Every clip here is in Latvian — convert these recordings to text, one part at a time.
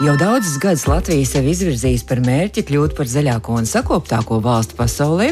Jau daudzus gadus Latvija sev izvirzījusi par mērķi kļūt par zaļāko un sakoptāko valstu pasaulē,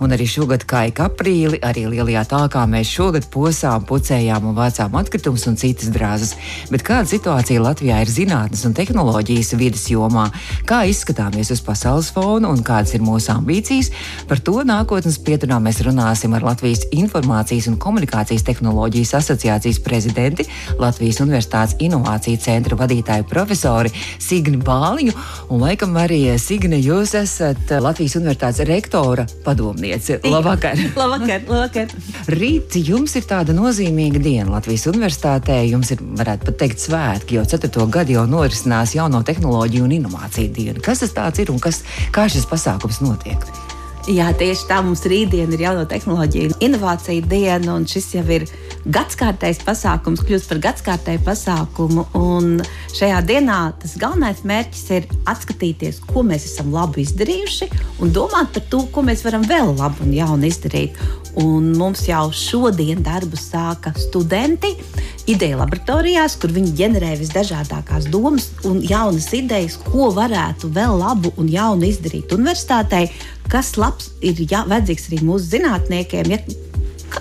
un arī šogad, kā ik aprīli, arī lielajā tālākā mēs šogad posām, pucējām un vācām atkritumus un citas drāzes. Bet kāda situācija Latvijā ir zinātnes un tehnoloģijas vidas jomā? Kā izskatāmies uz pasaules fona un kādas ir mūsu ambīcijas? Par to nākotnes pieturā mēs runāsim ar Latvijas Informācijas un komunikācijas tehnoloģijas asociācijas prezidenti, Latvijas Universitātes Inovāciju centra vadītāju profesori Signi Bāliņu. Un laikam arī eh, Signe, jūs esat eh, Latvijas Universitātes rektora padomniece. Labvakar! labvakar, labvakar. Rīt jums ir tāda nozīmīga diena Latvijas Universitātē. Jums ir, varētu pat teikt, svētki, jo 4. gadu jau norisinās jauno tehnoloģiju un inovāciju diena. Kas tas ir un kas, kā šis pasākums notiek? Jā, tieši tā mums rītdien ir jauno tehnoloģiju un inovāciju diena, un šis jau ir gadskārtais pasākums, kļūst par gadskārtēju pasākumu. Šajā dienā tas galvenais mērķis ir atskatīties, ko mēs esam labi izdarījuši, un domāt par to, ko mēs varam vēl labu un jaunu izdarīt. Un mums jau šodien darbu sāka studenti ideja laboratorijās, kur viņi ģenerē visdažādākās domas un jaunas idejas, ko varētu vēl labu un jaunu izdarīt universitātei kas labs ir jā, vajadzīgs arī mūsu zinātniekiem. Ja,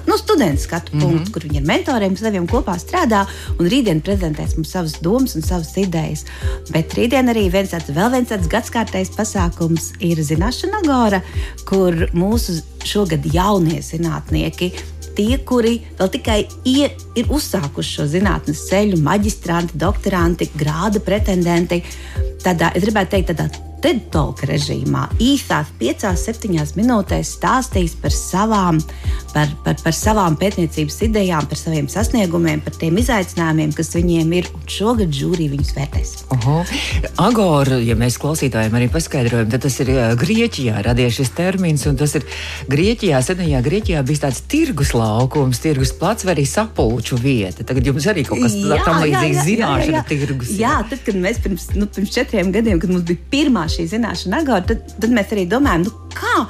nu, students skatu mm -hmm. kur viņi ar mentoriem saviem kopā strādā, un rītdien prezentēs mums savas domas un savas idejas. Bet rītdien arī viens tāds, vēl viens tāds gadskārtais pasākums ir Zināšana Agora, kur mūsu šogad jaunie zinātnieki tie, kuri vēl tikai ie, ir uzsākuši šo zinātnes ceļu, maģistranti, doktoranti, grāda pretendenti. Tādā, es gribētu teikt, tādā TED Talk režīmā īsās 5-7 minūtēs stāstīs par savām, par, par, par savām pētniecības idejām, par saviem sasniegumiem, par tiem izaicinājumiem, kas viņiem ir. Šogad žūrija viņus vērtēs. Agora, ja mēs klausītājiem arī paskaidrojam, tad tas ir Grieķijā radies šis termins, un tas ir Grieķijā, senajā Grieķijā bijis tāds tirgus laukums, tirgus plats vai arī sapulču vieta. Tagad jums arī kaut kas tam līdzīgs zināšana tirgus. Jā, tad, kad mēs pirms, nu, pirms četriem gadiem, kad mums bija pirmā šī zināšana agora, tad, tad mēs arī domājam, nu, kā.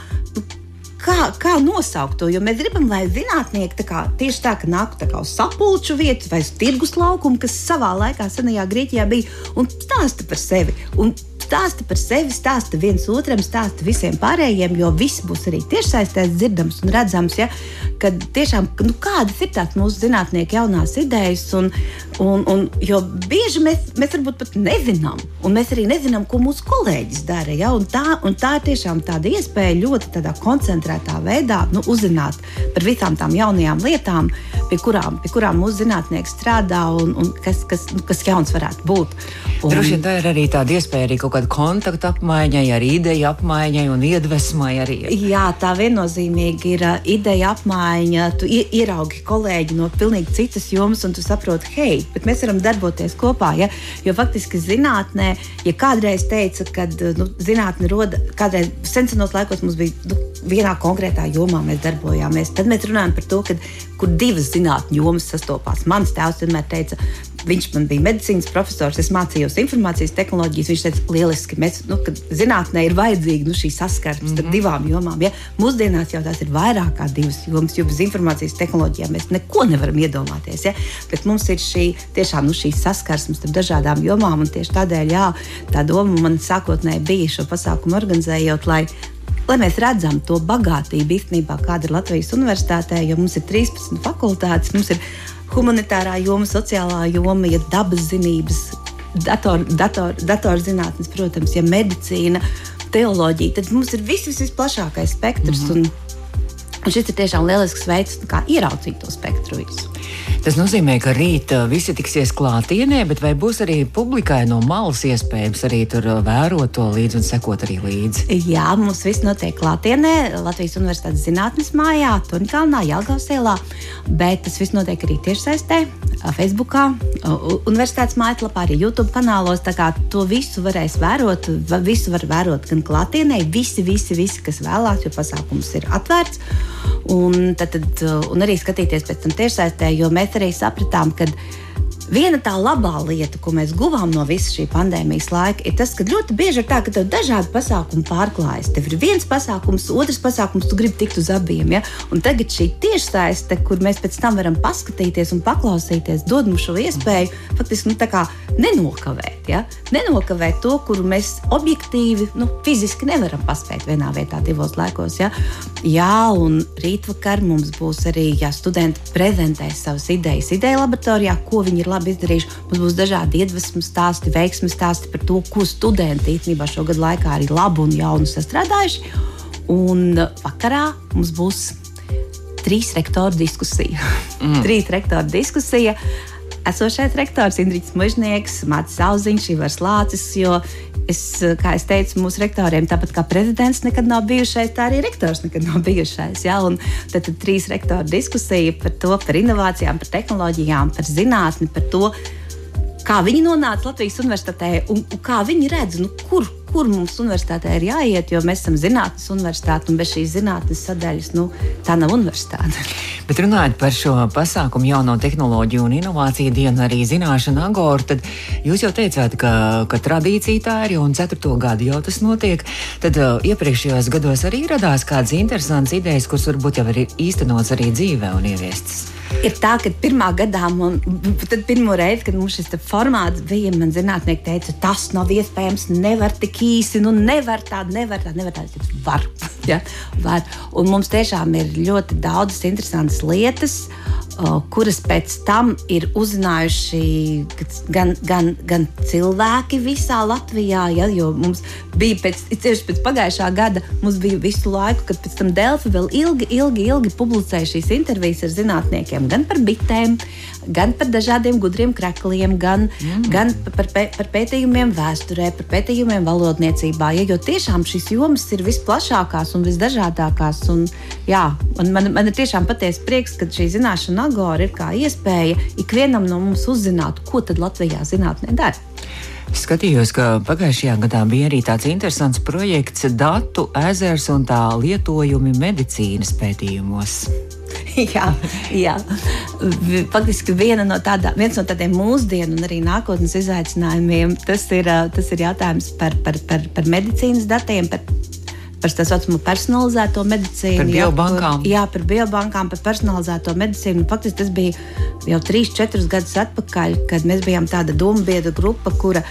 Kā, kā nosaukt to? Jo mēs gribam, lai zinātnieki tā kā, tieši tā, ka nāk tā uz sapulču vietu vai uz tirgus laukumu, kas savā laikā, senajā Grieķijā bija, un stāsta par sevi. Un stāsta par sevi, stāsta viens otram, stāsta visiem pārējiem, jo viss būs arī tiešsaistē dzirdams un redzams. Ja, kad tiešām, nu, kādas ir tās mūsu zinātnieku jaunās idejas, un, un, un, jo bieži mēs, mēs varbūt pat nezinām, un mēs arī nezinām, ko mūsu kolēģis dara. Ja, un tā, un tā ir tiešām tāda iespēja ļoti koncentrētā veidā nu, uzzināt par visām tām jaunajām lietām, pie kurām, pie kurām mūsu zinātnieki strādā un, un kas, kas, nu, kas jauns varētu būt. Un, Droši vien tā ir arī tāda iespēja arī kaut kāda kontakta apmaiņai, arī ideja apmaiņai un iedvesmai. Arī. Jā, tā viennozīmīgi ir uh, ideja apmaiņa. Tu ieraugi kolēģi no pilnīgi citas jomas, un tu saproti, hei, bet mēs varam darboties kopā. Ja? Jo faktiski zinātnē, ja kādreiz teica, ka uh, nu, zinātne roda, kādreiz senos laikos mums bija nu, vienā konkrētā jomā mēs darbojāmies, tad mēs runājam par to, ka, kur divas zinātņu jomas sastopās. Mans tēvs vienmēr teica, viņš man bija medicīnas profesors, es mācījos informācijas tehnoloģijas. Viņš teica, lieliski, mēs, nu, ka zinātnē ir vajadzīga nu, šī saskarbes mm -hmm. divām jomām. Ja? Mūsdienās jau tās ir vairāk kā divas jomas, jo bez informācijas tehnoloģijām mēs neko nevaram iedomāties. Ja? Bet mums ir šī, tiešām, nu, šī saskarsme starp dažādām jomām, un tieši tādēļ jā, tā doma man sākotnēji bija šo pasākumu organizējot, lai lai mēs redzam to bagātību īstenībā, kāda ir Latvijas universitātē, jo mums ir 13 fakultātes, mums ir humanitārā joma, sociālā joma, ja dabas zinības, dator, dator, datorzinātnes, protams, ja medicīna, teoloģija, tad mums ir viss, viss visplašākais spektrs. Mm -hmm. Un, šis ir tiešām lielisks veids, kā ieraudzīt to spektru visu. Tas nozīmē, ka rīt uh, visi tiksies klātienē, bet vai būs arī publikai no malas iespējams arī tur uh, vērot to līdzi un sekot arī līdzi? Jā, mums viss notiek klātienē Latvijas Universitātes zinātnes mājā, Turnkalnā, Jālgavas ielā, bet tas viss notiek arī tiešsaistē, Facebookā, Universitātes mājaslapā, arī YouTube kanālos. Tā kā to visu varēs vērot, visu var vērot gan klātienē, visi, visi, visi kas vēlās, jo pasākums ir atvērts. Un, tad, tad, un arī skatīties pēc tam tiešsaistē, jo mēs arī sapratām, ka Viena tā labā lieta, ko mēs guvām no visa šī pandēmijas laika, ir tas, ka ļoti bieži ir tā, ka tev dažādi pasākumi pārklājas. Tev ir viens pasākums, otrs pasākums, tu gribi tikt uz abiem. Ja? Un tagad šī tiešsaiste, kur mēs pēc tam varam paskatīties un paklausīties, dod mums šo iespēju faktiski nu, nenokavēt. Ja? Nenokavēt to, kuru mēs objektīvi, nu, fiziski nevaram paspēt vienā vietā, divos laikos. Ja? Jā, un rītvakar mums būs arī, ja studenti prezentēs savas idejas ideja laboratorijā, ko viņi ir labi izdarījuši. Mums būs dažādi iedvesmas stāsti, veiksmes stāsti par to, ko studenti īstenībā šo gadu laikā arī labu un jaunu sastrādājuši. Un vakarā mums būs trīs rektoru diskusija. Mm. trīs rektoru diskusija. Esošais rektors Indričs Mužnieks, Mārcis Zauziņš, Ivars Lācis, es, kā es teicu, mūsu rektoriem, tāpat kā prezidents nekad nav bijušais, tā arī rektors nekad nav bijušais. Ja? Un tad, tad trīs rektoru diskusija par to, par inovācijām, par tehnoloģijām, par zinātni, par to, kā viņi nonāca Latvijas universitātē un, un kā viņi redz, nu, kur, kur mums universitātē ir jāiet, jo mēs esam zinātnes universitāte un bez šīs zinātnes sadaļas nu, tā nav universitāte. Bet runājot par šo pasākumu, jauno tehnoloģiju un inovāciju dienu, arī zināšanu agoru, tad jūs jau teicāt, ka, ka tradīcija tā ir un ceturto gadu jau tas notiek. Tad uh, iepriekšējos gados arī radās kādas interesantas idejas, kuras varbūt jau ir īstenots arī dzīvē un ieviestas ir tā, ka pirmā gadā, man, tad pirmo reizi, kad mums šis formāts bija, man zinātnieki teica, tas nav iespējams, nevar tik īsi, nu nevar tādu, nevar tādu, nevar tādu. Var. Ja? Var. Un mums tiešām ir ļoti daudzas interesantas lietas. Uh, kuras pēc tam ir uzzinājuši gan, gan, gan cilvēki visā Latvijā. Ja, jo mums bija pēc, tieši pēc pagājušā gada, mums bija visu laiku, kad pēc tam Delfi vēl ilgi, ilgi, ilgi publicēja šīs intervijas ar zinātniekiem gan par bitēm, gan par dažādiem gudriem krekliem, gan, mm. gan par, pē, par pētījumiem vēsturē, par pētījumiem valodniecībā. Ja, jo tiešām šīs jomas ir visplašākās un visdažādākās. Un, jā, un man, man ir tiešām patiesi prieks, ka šī zināšana agora ir kā iespēja ikvienam no mums uzzināt, ko tad Latvijā zinātnē dara. Skatījos, ka pagājušajā gadā bija arī tāds interesants projekts Datu ezers un tā lietojumi medicīnas pētījumos. jā, jā. Faktiski no tādā, viens no tādiem mūsdienu un arī nākotnes izaicinājumiem tas ir, tas ir jautājums par, par, par, par medicīnas datiem, par par tā saucamo personalizēto medicīnu. Par biobankām. Jā, jā, par biobankām, par personalizēto medicīnu. Faktiski tas bija jau 3-4 gadus atpakaļ, kad mēs bijām tāda domu biedra grupa, kura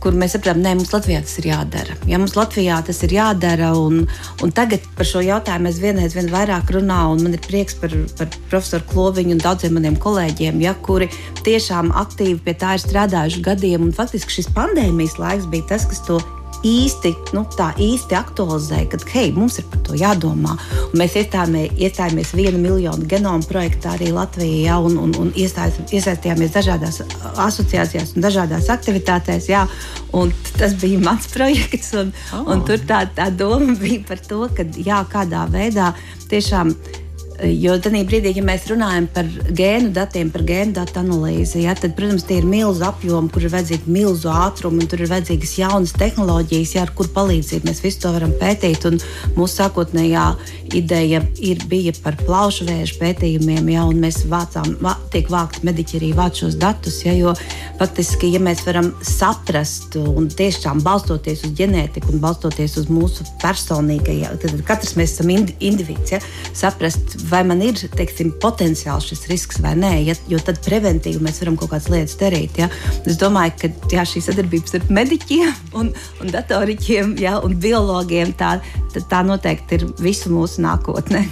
kur mēs saprotam, ka mums Latvijā tas ir jādara. Ja mums Latvijā tas ir jādara, un, un tagad par šo jautājumu mēs vienreiz vien vairāk runājam, un man ir prieks par, par profesoru Kloviņu un daudziem maniem kolēģiem, ja, kuri tiešām aktīvi pie tā ir strādājuši gadiem. Un faktiski šis pandēmijas laiks bija tas, kas to īsti, nu, tā īsti aktualizēja, ka hei, mums ir par to jādomā. Un mēs iestājāmies, viena miljonu genomu projektā arī Latvijā, un, un, un iesaistījāmies dažādās asociācijās un dažādās aktivitātēs. Jā, un tas bija mans projekts, un, oh. un tur tā, tā doma bija par to, ka jā, kādā veidā tiešām Jo tajā brīdī, ja mēs runājam par gēnu datiem, par gēnu datu analīzi, ja, tad, protams, tie ir milzu apjomi, kur ir vajadzīga milzu ātruma, un tur ir vajadzīgas jaunas tehnoloģijas, ja, ar kuru palīdzību mēs visu to varam pētīt. Mūsu sākotnējā ideja ir, bija par plaušu vēža pētījumiem, ja, un mēs vācām, vā, tiek vākti mediķi arī vāc šos datus. Ja, jo faktiski, ja mēs varam saprast un tiešām balstoties uz ģenētiku un balstoties uz mūsu personīgajiem, tad katrs mēs esam individs, ja, saprast, vai man ir teiksim, potenciāls šis risks vai nē, ja, jo tad preventīvi mēs varam kaut kādas lietas darīt. Ja. Es domāju, ka jā, šī sadarbība starp mediķiem un, un datoriķiem ja, un biologiem tā, tā noteikti ir visu mūsu nākotnē.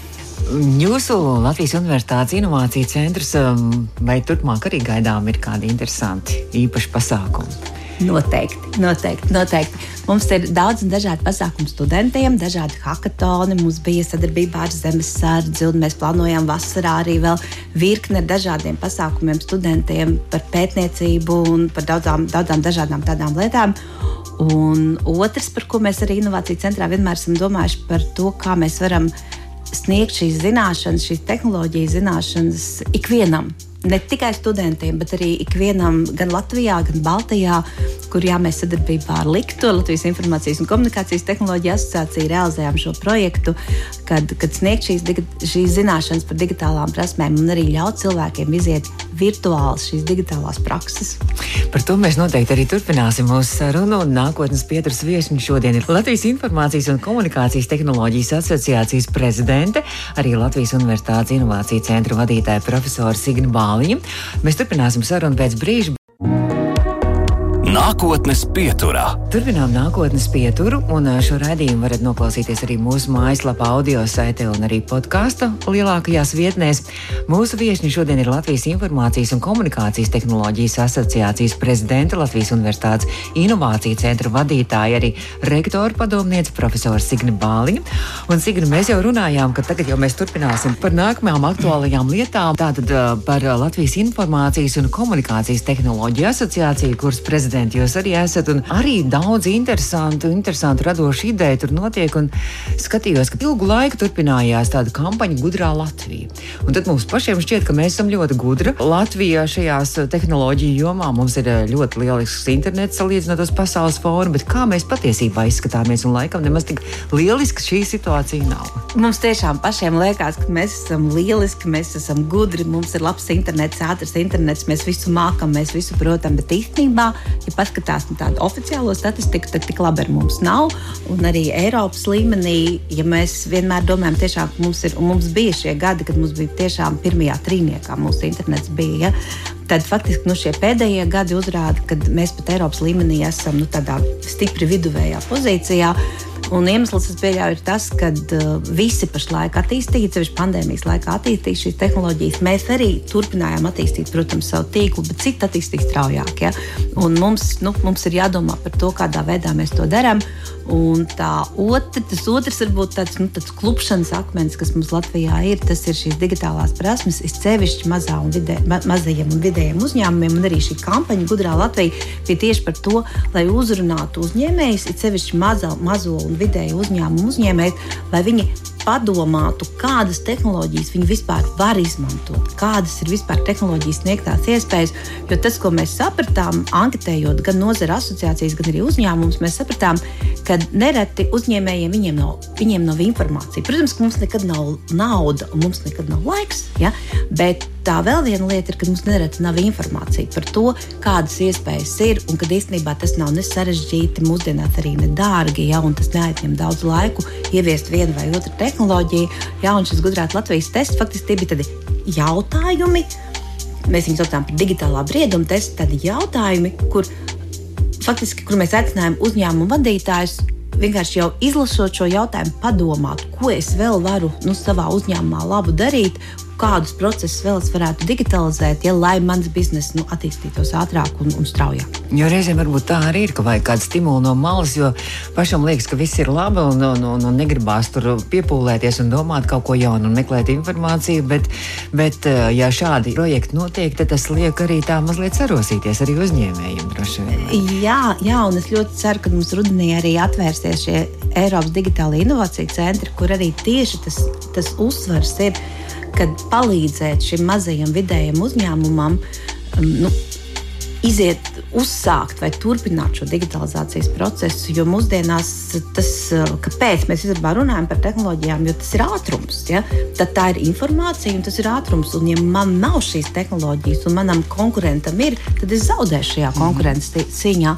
Jūsu Latvijas Universitātes Innovāciju centrs um, vai turpmāk arī gaidām ir kādi interesanti īpaši pasākumi? Noteikti, noteikti, noteikti. Mums ir daudz un dažādi pasākumi studentiem, dažādi hackathoni. Mums bija sadarbība ar Zemesardzi, un mēs plānojam vasarā arī vēl virkni ar dažādiem pasākumiem studentiem par pētniecību un par daudzām, daudzām dažādām tādām lietām. Un otrs, par ko mēs arī inovāciju centrā vienmēr esam domājuši, par to, kā mēs varam sniegt šīs zināšanas, šīs tehnoloģijas zināšanas ikvienam ne tikai studentiem, bet arī ikvienam, gan Latvijā, gan Baltijā, kur jā, mēs sadarbībā ar Liktu, Latvijas Informācijas un komunikācijas tehnoloģiju asociāciju, realizējām šo projektu, kad, kad sniegt šīs, šīs zināšanas par digitālām prasmēm un arī ļaut cilvēkiem iziet virtuāls šīs digitālās prakses. Par to mēs noteikti arī turpināsim mūsu sarunu. Nākotnes pieturas viesiņš šodien ir Latvijas Informācijas un komunikācijas tehnoloģijas asociācijas prezidente, arī Latvijas Universitātes Innovāciju centra vadītāja profesora Signa Bāliņa. Mēs turpināsim sarunu pēc brīža. Nākotnes pieturā. Turpinām nākotnes pieturu, un šo raidījumu varat noklausīties arī mūsu mājaslapā, audio saitē un arī podkāstu lielākajās vietnēs. Mūsu viesiņa šodien ir Latvijas Informācijas un komunikācijas tehnoloģijas asociācijas prezidenta, Latvijas Universitātes Innovāciju centra vadītāja, arī rektora padomniece profesora Signa Bāliņa. Un Signa, mēs jau runājām, ka tagad jau mēs turpināsim par nākamajām aktuālajām lietām. Tātad par Latvijas Informācijas un komunikācijas tehnoloģiju asociāciju, kuras prezidents studenti jūs arī esat. Arī daudz interesantu, interesantu radošu ideju tur notiek. Skatījos, ka ilgu laiku turpinājās tāda kampaņa Gudrā Latvija. Un tad mums pašiem šķiet, ka mēs esam ļoti gudri. Latvijā šajās tehnoloģiju jomā mums ir eh, ļoti lielisks internets salīdzinot uz pasaules fórumu, bet kā mēs patiesībā izskatāmies un laikam nemaz tik lieliski šī situācija nav. Mums tiešām pašiem liekas, ka mēs esam lieliski, mēs esam gudri, mums ir labs internets, ātrs internets, mēs visu mākam, mēs visu protam, bet īstenībā, ja paskatās nu, tādu oficiālo statistiku, tad tik labi ar mums nav. Un arī Eiropas līmenī, ja mēs vienmēr domājam, tiešām, ka mums, ir, mums bija šie gadi, kad mums bija tiešām pirmajā trīniekā mūsu internets bija. Ja? Tad faktiski nu, šie pēdējie gadi uzrāda, ka mēs pat Eiropas līmenī esam nu, tādā stipri viduvējā pozīcijā. Un iemesls, es pieļauju, ir tas, ka uh, visi pašlaik attīstīja, sevišķi pandēmijas laikā attīstīja šīs tehnoloģijas. Mēs arī turpinājām attīstīt, protams, savu tīklu, bet citi attīstīja straujāk. Ja? Un mums, nu, mums ir jādomā par to, kādā veidā mēs to darām. Un tā otra, tas otrs varbūt tāds, nu, tāds klupšanas akmens, kas mums Latvijā ir, tas ir šīs digitālās prasmes, ir sevišķi mazā un vidē, ma, mazajiem un vidējiem uzņēmumiem. Un arī šī kampaņa Gudrā Latvija bija tieši par to, lai uzrunātu uzņēmējus, it sevišķi mazo, mazo un vidēju uzņēmumu uzņēmējus, lai viņi padomātu, kādas tehnoloģijas viņi vispār var izmantot, kādas ir vispār tehnoloģijas sniegtās iespējas. Jo tas, ko mēs sapratām, anketējot gan nozara asociācijas, gan arī uzņēmumus, mēs sapratām, ka nereti uzņēmējiem viņiem nav, viņiem nav informācija. Protams, ka mums nekad nav nauda un mums nekad nav laiks, ja? bet tā vēl viena lieta ir, ka mums nereti nav informācija par to, kādas iespējas ir un ka īstenībā tas nav ne sarežģīti, mūsdienās arī nedārgi, ja? un tas neaizņem daudz laiku ieviest vienu vai otru tehnoloģiju. Ja? Un šis gudrāt Latvijas tests faktiski tie bija tādi jautājumi. Mēs viņus saucam par digitālā brieduma testu, tādi jautājumi, kuriem faktiski, kur mēs aicinājām uzņēmumu vadītājus vienkārši jau izlasot šo jautājumu, padomāt, ko es vēl varu nu, savā uzņēmumā labu darīt, kādus procesus vēl es varētu digitalizēt, ja, lai mans bizness nu, attīstītos ātrāk un, un straujāk. Jo reizēm varbūt tā arī ir, ka vajag kādu stimulu no malas, jo pašam liekas, ka viss ir labi un, un, un, un negribās tur piepūlēties un domāt kaut ko jaunu un meklēt informāciju. Bet, bet eh, ja šādi projekti notiek, tad tas liek arī tā mazliet sarosīties arī uzņēmējiem droši vien. Jā, jā, un es ļoti ceru, ka mums rudenī arī atvērsies šie Eiropas digitālajie inovāciju centri, kur arī tieši tas, tas uzsvars ir kad palīdzēt šim mazajam vidējam uzņēmumam um, nu, iziet, uzsākt vai turpināt šo digitalizācijas procesu. Jo mūsdienās tas, uh, kāpēc mēs vispār runājam par tehnoloģijām, jo tas ir ātrums. Ja? Tad tā ir informācija un tas ir ātrums. Un, ja man nav šīs tehnoloģijas un manam konkurentam ir, tad es zaudēšu šajā mhm. konkurences cīņā.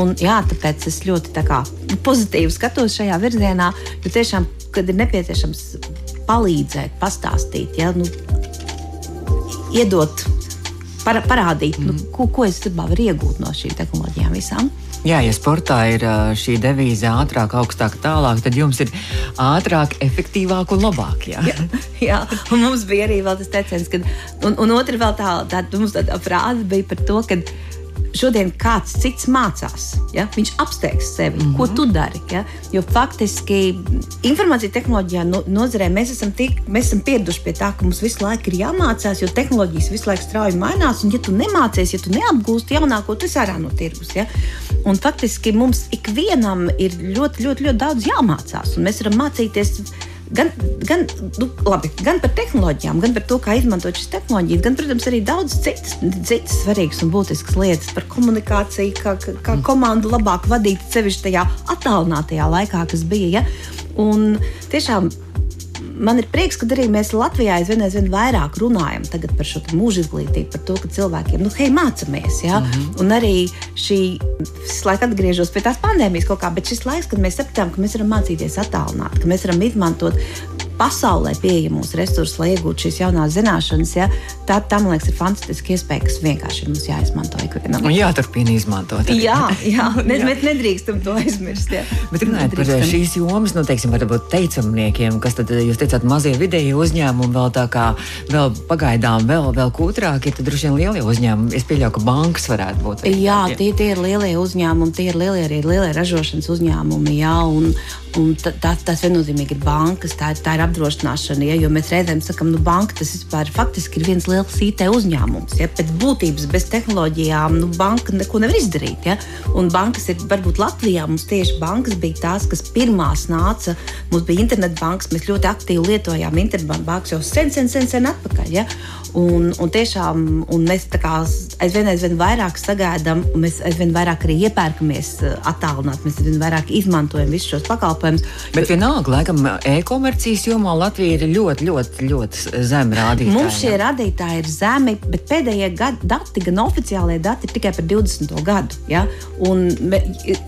Un, jā, tāpēc es ļoti tā kā, pozitīvi skatos šajā virzienā, jo tiešām, kad ir nepieciešams palīdzēt, pastāstīt, ja, nu, iedot, par, parādīt, mm. nu, mhm. ko, ko es varu iegūt no šīm tehnoloģijām visām. Jā, ja sportā ir šī devīze ātrāk, augstāk, tālāk, tad jums ir ātrāk, efektīvāk un labāk. Jā, jā, jā. un mums bija arī tas teiciens, ka, un, un otra vēl tā, tā, tā, tā frāze bija par to, ka šodien kāds cits mācās. Ja? Viņš apsteigs sevi, mm -hmm. ko tu dari. Ja? Jo faktiski informācijas tehnoloģijā no, nozarē mēs esam, tik, mēs esam pieraduši pie tā, ka mums visu laiku ir jāmācās, jo tehnoloģijas visu laiku strauji mainās. Un, ja tu nemācies, ja tu neapgūsti jaunāko, tas ārā no tirgus. Ja? Un faktiski mums ikvienam ir ļoti, ļoti, ļoti daudz jāmācās. Un mēs varam mācīties gan, gan, nu, labi, gan par tehnoloģijām, gan par to, kā izmantot šīs tehnoloģijas, gan, protams, arī daudz citas, citas svarīgas un būtiskas lietas par komunikāciju, kā, kā komandu labāk vadīt, sevišķi tajā attālinātajā laikā, kas bija. Ja? Un tiešām man ir prieks, ka arī mēs Latvijā aizvien, aizvien vairāk runājam par šo mūža izglītību, par to, ka cilvēkiem, nu, hei, mācāmies. Ja? Mm -hmm. Un arī šī, es laikam atgriežos pie tās pandēmijas kaut kā, bet šis laiks, kad mēs sapratām, ka mēs varam mācīties attālināt, ka mēs varam izmantot pasaulē pieejamos resursus, lai iegūtu šīs jaunās zināšanas, ja, tā man liekas, ir fantastiska iespēja, kas vienkārši ir mums jāizmanto ikvienam. Un jāturpina izmantot. Arī. Jā, jā. Ne, jā. mēs nedrīkstam to aizmirst. Jā. Bet runājot par šīs jomas, nu, teiksim, varbūt teicamniekiem, kas tad jūs teicāt, mazie vidēji uzņēmumi vēl tā kā vēl pagaidām vēl, vēl kūtrāki, tad droši vien lielie uzņēmumi. Es pieļauju, ka bankas varētu būt. Jā, tie, tie ir lielie uzņēmumi, tie ir lielie arī lielie ražošanas uzņēmumi. Jā, un, un tā, tas viennozīmīgi ir bankas, tā, tā ir apdrošināšana. Ja, jo mēs reizēm sakām, nu, banka tas vispār faktiski ir viens liels IT uzņēmums. Ja, pēc būtības bez tehnoloģijām nu, banka neko nevar izdarīt. Ja, un bankas ir varbūt Latvijā mums tieši bankas bija tās, kas pirmās nāca. Mums bija internetbankas, mēs ļoti aktīvi lietojām internetbankas jau sen, sen, sen, sen atpakaļ. Ja? Un, un tiešām un mēs aizvien, aizvien vairāk sagaidām, un mēs aizvien vairāk arī iepērkamies eh, attālināt, mēs aizvien vairāk izmantojam visus šos pakalpojumus. Bet vienalga, laikam, e-komercijas jomā Latvija ir ļoti, ļoti, ļoti zemi rādītāji. Mums šie rādītāji ir zemi, bet pēdējie gadi, dati, gan oficiālie dati, ir tikai par 20. gadu. Ja? Un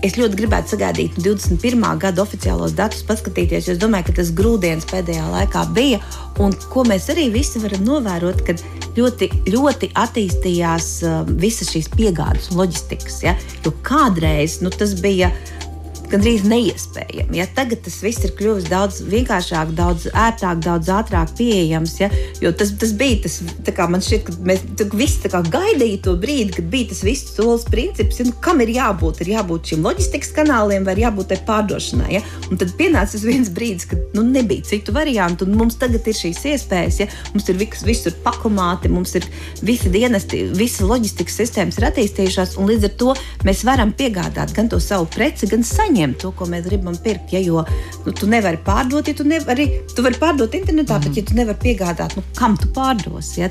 es ļoti gribētu sagaidīt 21. gada oficiālos datus, paskatīties, jo es domāju, ka tas grūdienis pēdējā laikā bija. Un ko mēs arī visi varam novērot, kad ļoti, ļoti attīstījās uh, visas šīs piegādes un loģistikas. Ja? Jo kādreiz nu, tas bija gandrīz neiespējami. Ja? Tagad tas viss ir kļuvis daudz vienkāršāk, daudz ērtāk, daudz ātrāk pieejams. Ja? Jo tas, tas bija tas, kā man šķiet, ka mēs visi gaidījām to brīdi, kad bija tas viss solis princips, ja? nu, kam ir jābūt. Ir jābūt šiem loģistikas kanāliem vai jābūt tai pārdošanai. Ja? Un tad pienāca viens brīdis, kad nu, nebija citu variantu. Mums tagad ir šīs iespējas, ja? mums ir vis, visur pakomāti, mums ir visi dienesti, visas loģistikas sistēmas ir attīstījušās, un līdz ar to mēs varam piegādāt gan to savu preci, gan saņemt saņemt to, ko mēs gribam pirkt. Ja, jo nu, tu nevari pārdot, ja tu nevari, tu vari pārdot internetā, mm. bet ja tu nevari piegādāt, nu, kam tu pārdosi? Ja?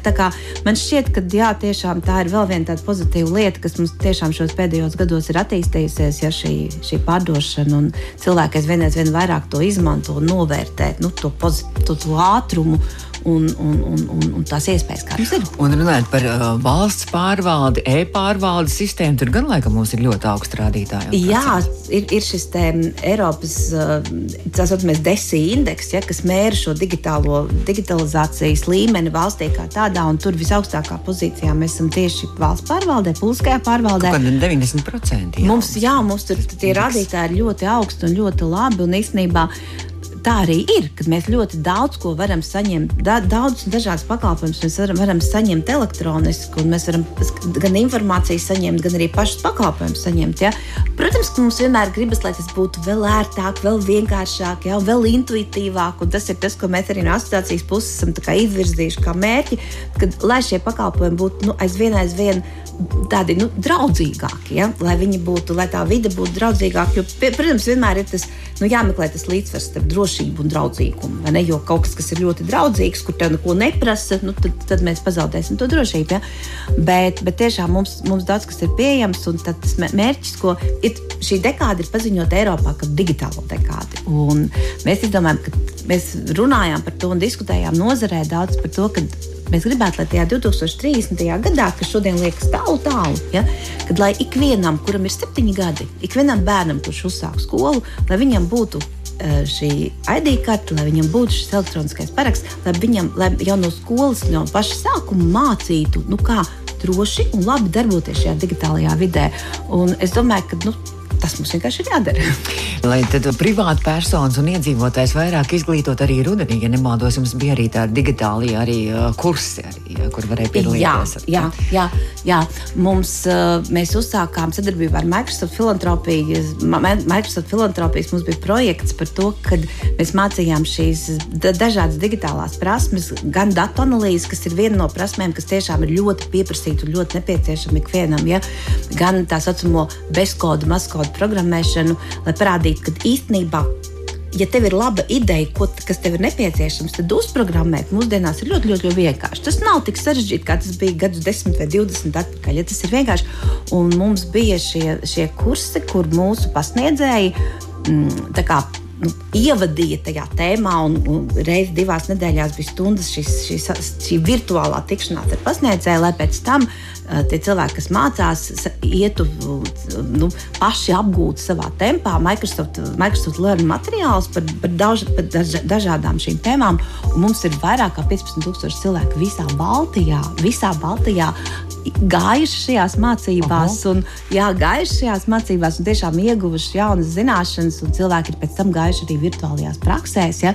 Man šķiet, ka jā, tiešām tā ir vēl viena tāda pozitīva lieta, kas mums tiešām šos pēdējos gados ir attīstījusies, ja šī, šī pārdošana un cilvēki aizvien vairāk to izmanto un novērtē nu, to, to, to ātrumu un, un, un, un, un tās iespējas, kādas ir. Un runājot par uh, valsts pārvaldi, e-pārvaldes sistēmu, tur gan laikam mums ir ļoti augsts rādītāji. Jā, ir, ir šis te Eiropas uh, tā saucamais DESI indeks, ja, kas mēra šo digitālo digitalizācijas līmeni valstī kā tādā, un tur visaugstākā pozīcijā mēs esam tieši valsts pārvaldē, publiskajā pārvaldē. Kaut 90%. Jā. Mums, jā, mums tur tie rādītāji ir ļoti augsti un ļoti labi, un īstenībā tā arī ir, ka mēs ļoti daudz ko varam saņemt, da, daudz dažādas pakalpojumus mēs varam, varam saņemt elektroniski, un mēs varam gan informāciju saņemt, gan arī pašus pakalpojumus saņemt. Ja? Protams, ka mums vienmēr gribas, lai tas būtu vēl ērtāk, vēl vienkāršāk, ja? vēl intuitīvāk, un tas ir tas, ko mēs arī no asociācijas puses esam izvirzījuši kā mērķi, kad, lai šie pakalpojumi būtu nu, aizvien aizvien tādi nu, draudzīgāki, ja? lai viņi būtu, lai tā vide būtu draudzīgāka. Jo, pie, protams, vienmēr ir tas nu, jāmeklē tas līdzsvars starp drošību un draudzīgumu. Jo kaut kas, kas ir ļoti draudzīgs, kur tev neko neprasa, nu, tad, tad mēs pazaudēsim to drošību. Ja? Bet, bet tiešām mums, mums daudz kas ir pieejams, un tas mērķis, ko ir šī dekāda, ir paziņot Eiropā kā digitālo dekādi. Un mēs izdomājam, ka mēs runājām par to un diskutējām nozarē daudz par to, Mēs gribētu, lai tajā 2030. gadā, kas šodien liekas tālu, tālu, ja, kad lai ikvienam, kuram ir septiņi gadi, ikvienam bērnam, kurš uzsāk skolu, lai viņam būtu šī ID karte, lai viņam būtu šis elektroniskais paraksts, lai viņam lai jau no skolas, no paša sākuma mācītu, nu, kā droši un labi darboties šajā digitālajā vidē. Un es domāju, ka nu, Tas mums vienkārši ir jādara. Lai tad privāti personas un iedzīvotājs vairāk izglītot arī rudenī, ja nemaldos, jums bija arī tādi digitāli arī, uh, kursi, arī, kur varēja piedalīties. Jā, jā, jā, jā. Mums, uh, mēs uzsākām sadarbību ar Microsoft filantropiju. Microsoft filantropijas mums bija projekts par to, kad mēs mācījām šīs dažādas digitālās prasmes, gan datu analīzes, kas ir viena no prasmēm, kas tiešām ir ļoti pieprasīta un ļoti nepieciešama ikvienam, ja? gan tā saucamo bezkodu, mazkodu programmēšanu, lai parādītu, ka īstenībā ja tev ir laba ideja, ko, kas tev ir nepieciešams, tad uzprogrammēt mūsdienās ir ļoti, ļoti, ļoti vienkārši. Tas nav tik sarežģīti, kā tas bija gadus 10 vai 20 atpakaļ. Ja tas ir vienkārši. Un mums bija šie, šie kursi, kur mūsu pasniedzēji mm, nu, ievadīja tajā tēmā, un, un reizes divās nedēļās bija stundas šis, šis, šī virtuālā tikšanās ar pasniedzēju, lai pēc tam Eh, tie cilvēki, kas mācās, ietu nu, paši apgūt savā tempā Microsoft, Microsoft Learning materiālus par, par, daž, par daž, dažādām šīm tēmām. Un mums ir vairāk kā 15,000 cilvēku visā Baltijā. Visā Baltijā gājuši šajās mācībās, Aha. un jā, gājuši šajās mācībās, un tiešām ieguvuši jaunas zināšanas, un cilvēki ir pēc tam gājuši arī virtuālajās praksēs, ja,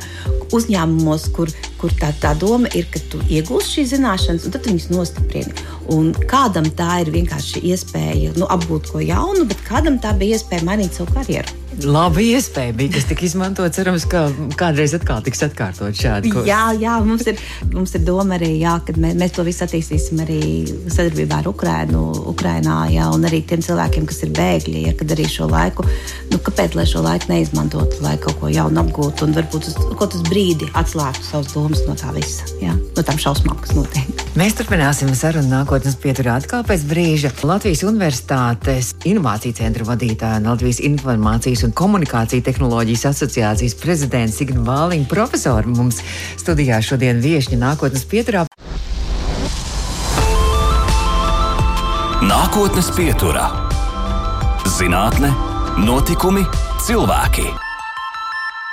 uzņēmumos, kur, kur tā, tā doma ir, ka tu iegūsi šīs zināšanas, un tad viņas nostiprini. Un kādam tā ir vienkārši iespēja nu, apgūt ko jaunu, bet kādam tā bija iespēja mainīt savu karjeru. Laba iespēja bija, kas tika izmantota. Cerams, ka kādreiz atkal tiks atkārtot šādi. Kurs. Jā, jā mums, ir, mums ir doma arī, jā, ka mēs, mēs to visu attīstīsim arī sadarbībā ar Ukrainu, Ukrainā, jā, un arī tiem cilvēkiem, kas ir bēgļi, ja, kad arī šo laiku, nu, kāpēc lai šo laiku neizmantotu, lai kaut ko jaunu apgūtu un varbūt uz kaut kādu brīdi atslēgtu savas domas no tā visa, jā, no tām šausmām, kas notiek. Mēs turpināsim sarunu nākotnes pieturā atkal pēc brīža. Latvijas Universitātes Inovāciju centra vadītāja un Latvijas Informācijas un Komunikāciju tehnoloģijas asociācijas prezidents Signa Vāliņa profesora mums studijā šodien viešņa nākotnes pieturā. Nākotnes pieturā - zinātne, notikumi, cilvēki.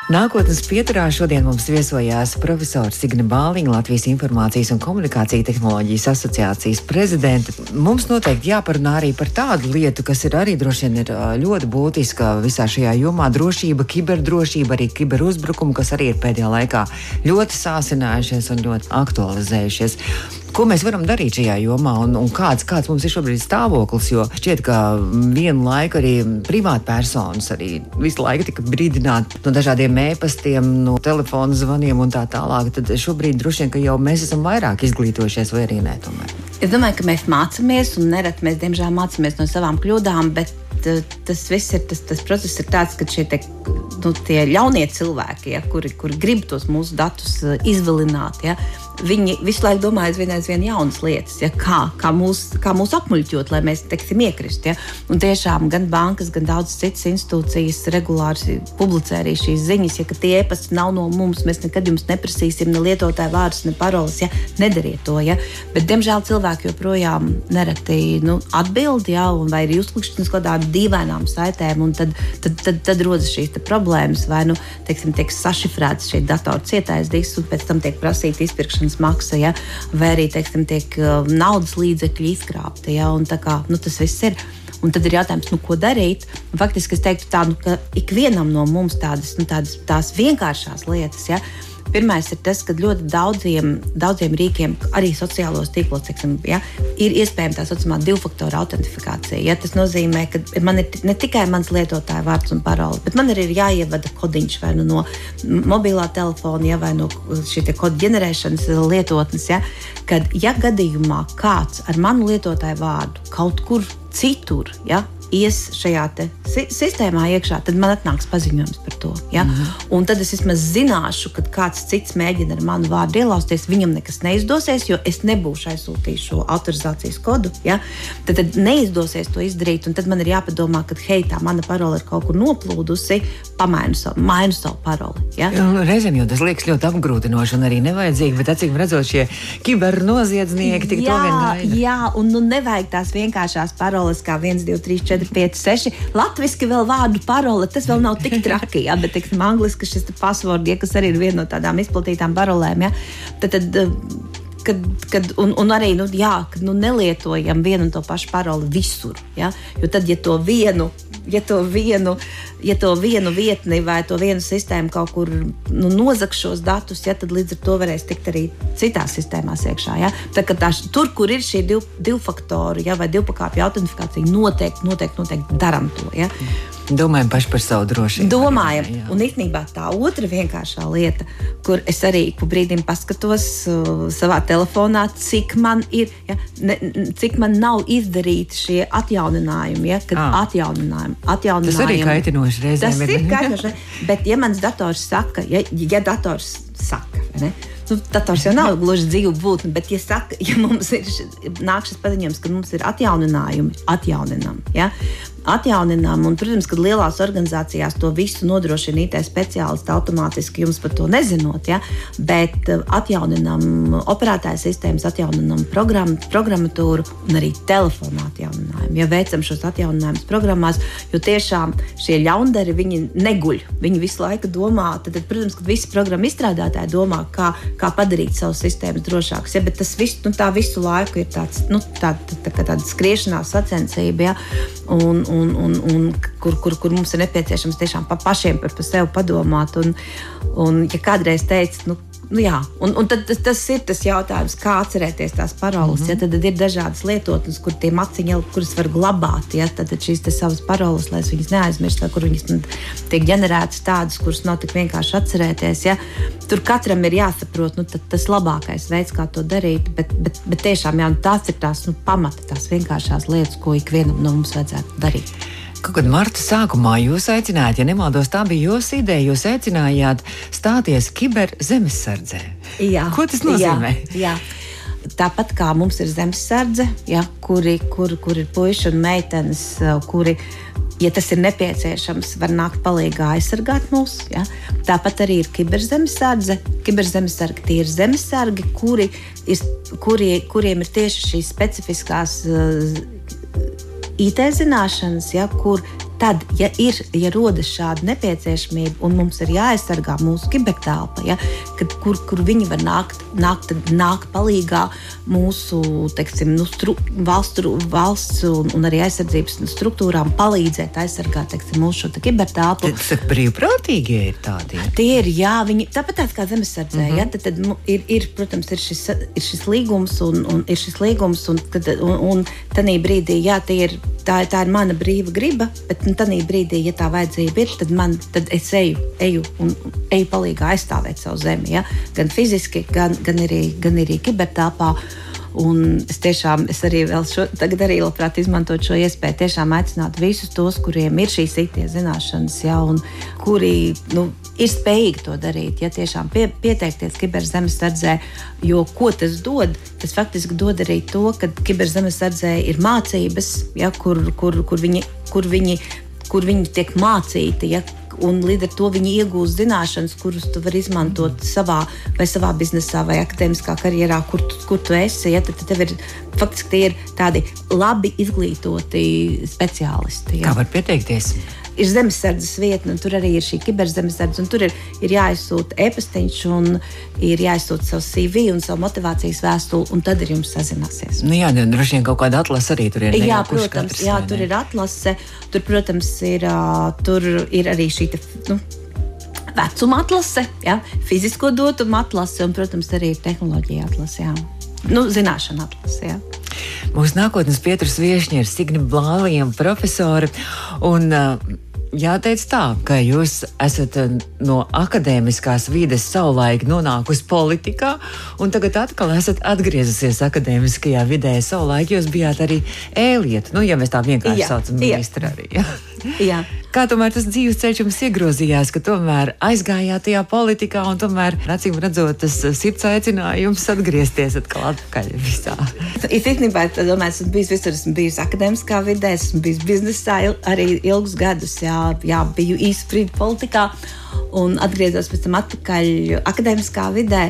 Nākotnes pieturā šodien mums viesojās profesors Signa Bāliņa, Latvijas Informācijas un Komunikācija tehnoloģijas asociācijas prezidente. Mums noteikti jāparunā arī par tādu lietu, kas ir arī droši vien ir ļoti būtiska visā šajā jomā - drošība, kiberdrošība, arī kiberuzbrukumi, kas arī ir pēdējā laikā ļoti sāsinājušies un ļoti aktualizējušies. Ko mēs varam darīt šajā jomā un, un kāds, kāds mums ir šobrīd stāvoklis? Jo šķiet, ka vienu laiku arī privātpersonas arī visu laiku tika brīdināti no dažādiem e-pastiem, no telefona zvaniem un tā tālāk. Tad šobrīd droši vien, ka jau mēs esam vairāk izglītojušies vai arī nē. Tomēr. Es domāju, ka mēs mācāmies, un nereti mēs, diemžēl, mācāmies no savām kļūdām, bet tas viss ir tas, tas process, ir tāds, ka šie te, nu, ļaunie cilvēki, ja, kuri, kuri grib tos mūsu datus izvilināt, ja, viņi visu laiku domā aizvien, aizvien jaunas lietas, ja, kā, kā, mūs, kā mūs apmuļķot, lai mēs teiksim, iekrist. Ja. Un tiešām gan bankas, gan daudzas citas institūcijas regulāri publicē arī šīs ziņas, ja tie e-pasti nav no mums, mēs nekad jums neprasīsim ne lietotāju vārdus, ne paroles. Ja. Nedariet to. Ja. Bet, diemžēl cilvēki joprojām nereti nu, atbild, ja, vai ir uzklikšķis uz kādām dīvainām saitēm, un tad, tad, tad, tad rodas šīs problēmas, vai nu, teiksim, tiek sašifrēts šeit datora cietais disks, un pēc tam tiek prasīta izpirkšana izpirkšanas maksa, ja, vai arī teiksim, tiek uh, naudas līdzekļi izkrāpti. Ja, kā, nu, tas viss ir. Un tad ir jautājums, nu, ko darīt. Un faktiski es teiktu, tā, nu, ka ikvienam no mums tādas, nu, tādas tās vienkāršās lietas. Ja, Pirmais ir tas, ka ļoti daudziem, daudziem rīkiem, arī sociālos tīklos, teiksim, ja, ir iespējama tā saucamā divu faktoru autentifikācija. Ja, tas nozīmē, ka man ir ne tikai mans lietotāja vārds un parole, bet man arī ir jāievada kodiņš vai nu no mobilā telefona, ja, vai no šīs kodu ģenerēšanas lietotnes. Ja, kad, ja gadījumā kāds ar manu lietotāju vārdu kaut kur citur ja, ies šajā si sistēmā iekšā, tad man atnāks paziņojums par to. Ja? Mm -hmm. Un tad es vismaz zināšu, ka kāds cits mēģina ar manu vārdu ielausties, viņam nekas neizdosies, jo es nebūšu aizsūtījis šo autorizācijas kodu. Ja? Tad, tad neizdosies to izdarīt, un tad man ir jāpadomā, ka hei, tā mana parole ir kaut kur noplūdusi, pamainu savu, mainu savu paroli. Ja? Reizēm jau tas liekas ļoti apgrūtinoši un arī nevajadzīgi, bet acīm redzot, šie kibernoziedznieki tik gaida. Jā, un nu, nevajag tās vienkāršās paroles kā 1, 2, 3, 4. 4, 5, 6. Latvijasiski vēl vārdu parole, tas vēl nav tik traki, ja, bet, teiksim, angliski šis password, ja, kas arī ir viena no tādām izplatītām parolēm, ja, tad, tad eh, kad, kad, un, un arī nu, jā, kad, nu, nelietojam vienu un to pašu paroli visur. Ja? Jo tad, ja to vienu ja to vienu, ja to vienu vietni vai to vienu sistēmu kaut kur nu, nozags šos datus, ja, tad līdz ar to varēs tikt arī citās sistēmās iekšā. Ja. Tā, tā, tur, kur ir šī div, divu faktoru ja, vai divu pakāpju autentifikācija, noteikti, noteikti, noteikti darām to. Ja. Domājam paši par savu drošību. Domājam, jā. un īstenībā tā otra vienkāršā lieta, kur es arī pa brīdim paskatos uh, savā telefonā, cik man ir, ja, ne, cik man nav izdarīti šie atjauninājumi, ja, kad Ah. atjauninājumi, atjauninājumi. Tas arī kaitinoši reizēm Tas ir, kaitinoši, bet ja mans dators saka, ja, ja dators saka, ne? Nu, dators jau nav gluži dzīva būtne, bet, ja, saka, ja mums ir ši- nāk šis paziņojums, ka mums ir atjauninājumi, atjauninām. Ja? Atjauninām, un, protams, kad lielās organizācijās to visu nodrošina IT speciālisti automātiski, jums par to nezinot, ja? bet eh, atjauninām operētāju sistēmas, atjauninām programmu, programmatūru un arī telefonu atjauninājumu. Ja veicam šos atjauninājumus programmās, jo tiešām šie ļaundari viņi neguļ. Viņi visu laiku domā, tad, tad protams, ka visi programmu izstrādātāji domā, kā, kā padarīt savus sistēmas drošākas. Ja, bet tas viss, nu, tā visu laiku ir tāds, nu, tā, tā, tā, tāda skriešanās sacensība, ja, un, un, un, un kur, kur, kur mums ir nepieciešams tiešām pa pašiem par, par sevi padomāt. Un, un ja kādreiz teica, nu, Nu jā, un, un tad, tas, tas ir tas jautājums, kā atcerēties tās paroles. Mm -hmm. ja, tad, tad ir dažādas lietotnes, kur tie maciņi, kuras var glabāt. Ja, tad, tad šīs savas paroles, lai viņas neaizmirstu, kur viņas tiek ģenerētas tādas, kuras nav tik vienkārši atcerēties. Ja. Tur katram ir jāsaprot nu, tas labākais veids, kā to darīt. Bet, bet, bet tiešām jā, nu, tās ir tās nu, pamata, tās vienkāršās lietas, ko ikvienam no mums vajadzētu darīt. Kaut kad marta sākumā jūs aicinājāt, ja nemaldos, tā bija jūsu ideja, jūs aicinājāt stāties kiberzemesardzē. Ko tas nozīmē? Jā, jā. Tāpat kā mums ir zemesardze, ja, kuri, kur, kur ir puiši un meitenes, kuri, ja tas ir nepieciešams, var nākt palīdzīgā aizsargāt mūs. Ja. Tāpat arī ir kiberzemesardze. Kiberzemesargi tie ir zemesargi, kuri ir, kuri, kuriem ir tieši šīs specifiskās uh, IT zināšanas, ja, kur tad, ja ir ja rodas šāda nepieciešamība un mums ir jāaizsargā mūsu kibertelpa, ja, kad, kur, kur viņi var nākt, nākt, nākt palīdzīgā mūsu teiksim, nu, stru, valsts, valsts un, un arī aizsardzības struktūrām, palīdzēt aizsargāt teiksim, mūsu kibertelpu. Tas ir brīvprātīgie ir tādi. Tie ir, jā, viņi tāpat tās kā zemesardzē. Mm -hmm. ja, tad, tad mu- ir, ir, protams, ir šis, ir šis līgums, un, un ir šis līgums, un, kad, un, un tādā brīdī, jā, ir, tā, tā ir mana brīva griba, bet nu, tādā brīdī, ja tā vajadzība ir, tad, man, tad es eju, eju un eju palīdzīgā aizstāvēt savu zemi. Ja, gan fiziski, gan, gan arī, gan arī kibertāpā. Un es tiešām, es arī vēl šo, tagad arī labprāt izmantotu šo iespēju, tiešām aicināt visus tos, kuriem ir šīs IT zināšanas, ja, un kuri nu, ir spējīgi to darīt, ja tiešām pie, pieteikties kiberzemesardzē, jo ko tas dod? Tas faktiski dod arī to, ka kiberzemesardzē ir mācības, ja, kur, kur, kur, viņi, kur, viņi, kur viņi tiek mācīti. Ja, Un līdz ar to viņi iegūst zināšanas, kuras tu vari izmantot savā, vai savā biznesā, vai akadēmiskā karjerā, kur tu, kur tu esi. Ja, tad, tad tev ir faktiski tie ir tādi labi izglītoti speciālisti. Ja Kā var pieteikties? ir zemesardzes vietne, un tur arī ir šī kiberzemesardze. un Tur ir, ir jāizsūta e-pastiņš, un ir jāizsūta savs CV un savu motivācijas vēstuli, un tad ar jums sazināsies. Nu, jā, droši vien kaut kāda atlase arī tur ir. Jā, protams, jā, tur ir atlase. Tur, protams, ir, ā, tur ir arī šī nu, vecuma atlase, jā, fizisko dotumu atlase un, protams, arī tehnoloģija atlase. Jā. Nu, zināšana atlase. Jā. Mūsu nākotnes pieturas viesiņa ir Signe Blālija, profesore. Un, uh, Jāteic tā, ka jūs esat no akadēmiskās vides savulaik nonākusi politikā, un tagad atkal esat atgriezusies akadēmiskajā vidē. Savulaik jūs bijāt arī ēlieta, nu, ja mēs tā vienkārši Jā, saucam, ministra arī. Jā. Jā. Kā tomēr tas dzīves ceļš jums iegrozījās, ka tomēr aizgājāt tajā politikā, un tomēr, acīm redzot, tas uh, sirds aicinājums atgriezties atkal atpakaļ visā. Es īstenībā domāju, esmu bijis visur. Esmu bijis akadēmiskā vidē, esmu bijis biznesā arī ilgus gadus. Jā, jā, biju īsu brīdi politikā un atgriezos pēc tam atpakaļ akadēmiskā vidē.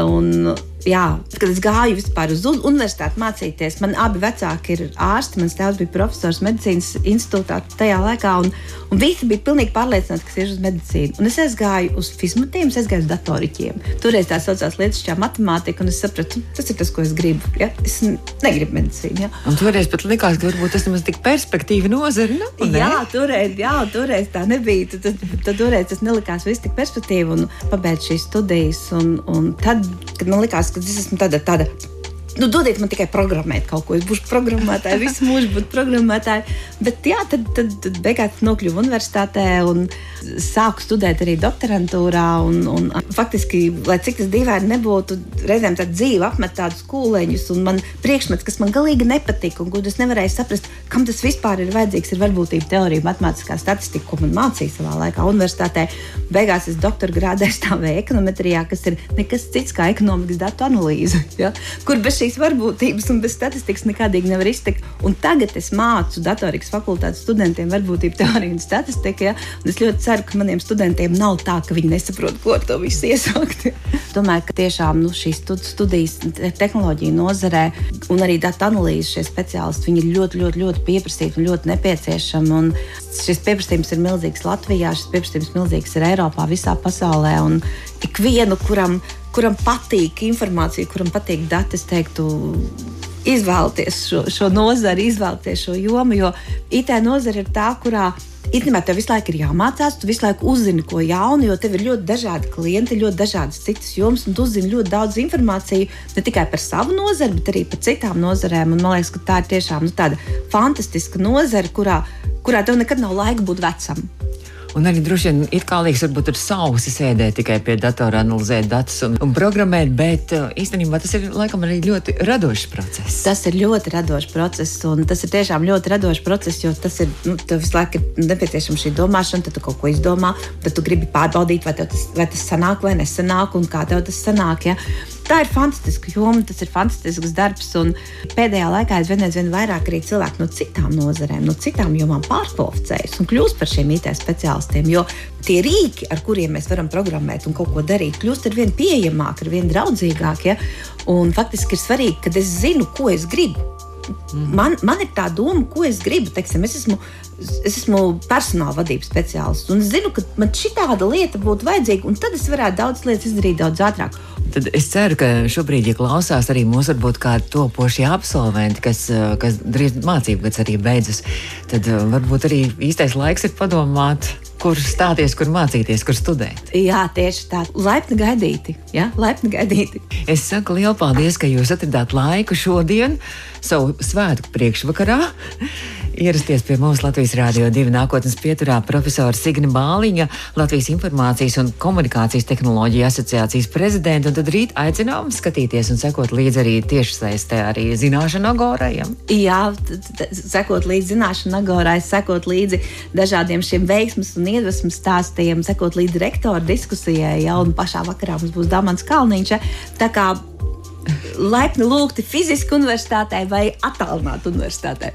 Un, jā, kad es gāju vispār uz un- universitāti mācīties, man abi vecāki ir ārsti. Mans tēvs bija profesors medicīnas institūtā tajā laikā, un, un visi bija pilnīgi pārliecināti, ka iešu uz medicīnu. Un es aizgāju uz fizmatiem, es aizgāju uz datoriķiem. Toreiz tā saucās lietušķā matemātika, un es sapratu, tas ir tas, ko es gribu. Ja? Es negribu medicīnu. Ja? Un toreiz pat likās, ka varbūt tas nemaz tik perspektīva nozara. Nu? Jā, toreiz, jā, toreiz tā nebija. Tad, tad, tad toreiz tas nelikās viss tik perspektīvi un pabeigt šīs studijas. Un, un tad, kad man likās, ka es esmu tāda, tāda nu, dodiet man tikai programmēt kaut ko. Es būšu programmētāja, visu mūžu būšu programmētāja. Bet jā, tad, tad, tad beigās nokļuvu universitātē un sāku studēt arī doktorantūrā. Un, un, faktiski, lai cik tas dīvaini nebūtu, reizēm tā dzīve apmet tādus kūleņus, un man priekšmets, kas man galīgi nepatika, un es nevarēju saprast, kam tas vispār ir vajadzīgs, ir varbūtība teorija, matemātiskā statistika, ko man mācīja savā laikā universitātē. Beigās es doktora grādā stāvēju ekonometrijā, kas ir nekas cits kā ekonomikas datu analīze, ja? kur bez šīs varbūtības un bez statistikas nekādīgi nevar iztikt. Un tagad es mācu datorikas fakultātes studentiem varbūtību teoriju un statistiku. Ja? Un es ļoti ceru, ka maniem studentiem nav tā, ka viņi nesaprot, ko ar to visu iesākt. Domāju, ka tiešām nu, šīs studijas tehnoloģija nozarē un arī datu analīzes šie speciālisti ir ļoti, ļoti, ļoti pieprasīti un ļoti nepieciešami. Un šis pieprasījums ir milzīgs Latvijā, šis pieprasījums milzīgs ir Eiropā, visā pasaulē. Un ikvienu, kuram, kuram patīk informācija, kuram patīk dati, es teiktu, izvēlēties šo, šo nozari, izvēlēties šo jomu, jo IT nozara ir tā, kurā Īstenībā tev visu laiku ir jāmācās, tu visu laiku uzzini ko jaunu, jo tev ir ļoti dažādi klienti, ļoti dažādas citas jomas, un tu uzzini ļoti daudz informāciju ne tikai par savu nozari, bet arī par citām nozarēm. Un man liekas, ka tā ir tiešām nu, tāda fantastiska nozara, kurā, kurā tev nekad nav laika būt vecam. Un arī droši vien ir kā liekas, varbūt ir sausi sēdēt tikai pie datora, analizēt datus un, un programmēt, bet uh, īstenībā tas ir laikam arī ļoti radošs process. Tas ir ļoti radošs process, un tas ir tiešām ļoti radošs process, jo tas ir, nu, tev visu laiku ir nepieciešama šī domāšana, tad tu kaut ko izdomā, tad tu gribi pārbaudīt, vai, tas, vai tas sanāk vai nesanāk, un kā tev tas sanāk. Ja? Tā ir fantastiska joma, tas ir fantastisks darbs. Pēdējā laikā aizvien, aizvien vairāk arī cilvēki no citām nozarēm, no citām jomām pārkvalificējas un kļūst par šiem IT speciālistiem. Jo tie rīki, ar kuriem mēs varam programmēt un kaut ko darīt, kļūst ar vien pieejamāki, ar vien draudzīgāki. Ja? Un faktiski ir svarīgi, ka es zinu, ko es gribu. Man, man ir tā doma, ko es gribu. Teiksim, es esmu es esmu personāla vadības speciālists, un es zinu, ka man šī tāda lieta būtu vajadzīga, un tad es varētu daudz lietas izdarīt daudz ātrāk. Tad es ceru, ka šobrīd, ja klausās arī mūsu varbūt kādi topošie absolventi, kas, kas drīz mācību gads arī beidzas, tad varbūt arī īstais laiks ir padomāt kur stāties, kur mācīties, kur studēt. Jā, tieši tā. Laipni gaidīti. Jā, laipni gaidīti. Es saku lielu paldies, ka jūs atradāt laiku šodien, savu svētku priekšvakarā ierasties pie mums Latvijas Rādio 2 nākotnes pieturā profesora Signa Bāliņa, Latvijas Informācijas un komunikācijas tehnoloģija asociācijas prezidenta, tad rīt aicinām skatīties un sekot līdzi arī tiešsaistē arī zināšanu agorajam. Jā, sekot līdzi zināšanu agorai, sekot līdzi dažādiem šiem veiksmas un iedvesmas stāstiem, sekot līdzi rektora diskusijai, ja, un pašā vakarā mums būs Damans Kalniņš. Tā kā laipni lūgti fiziski universitātē vai attālināti universitātē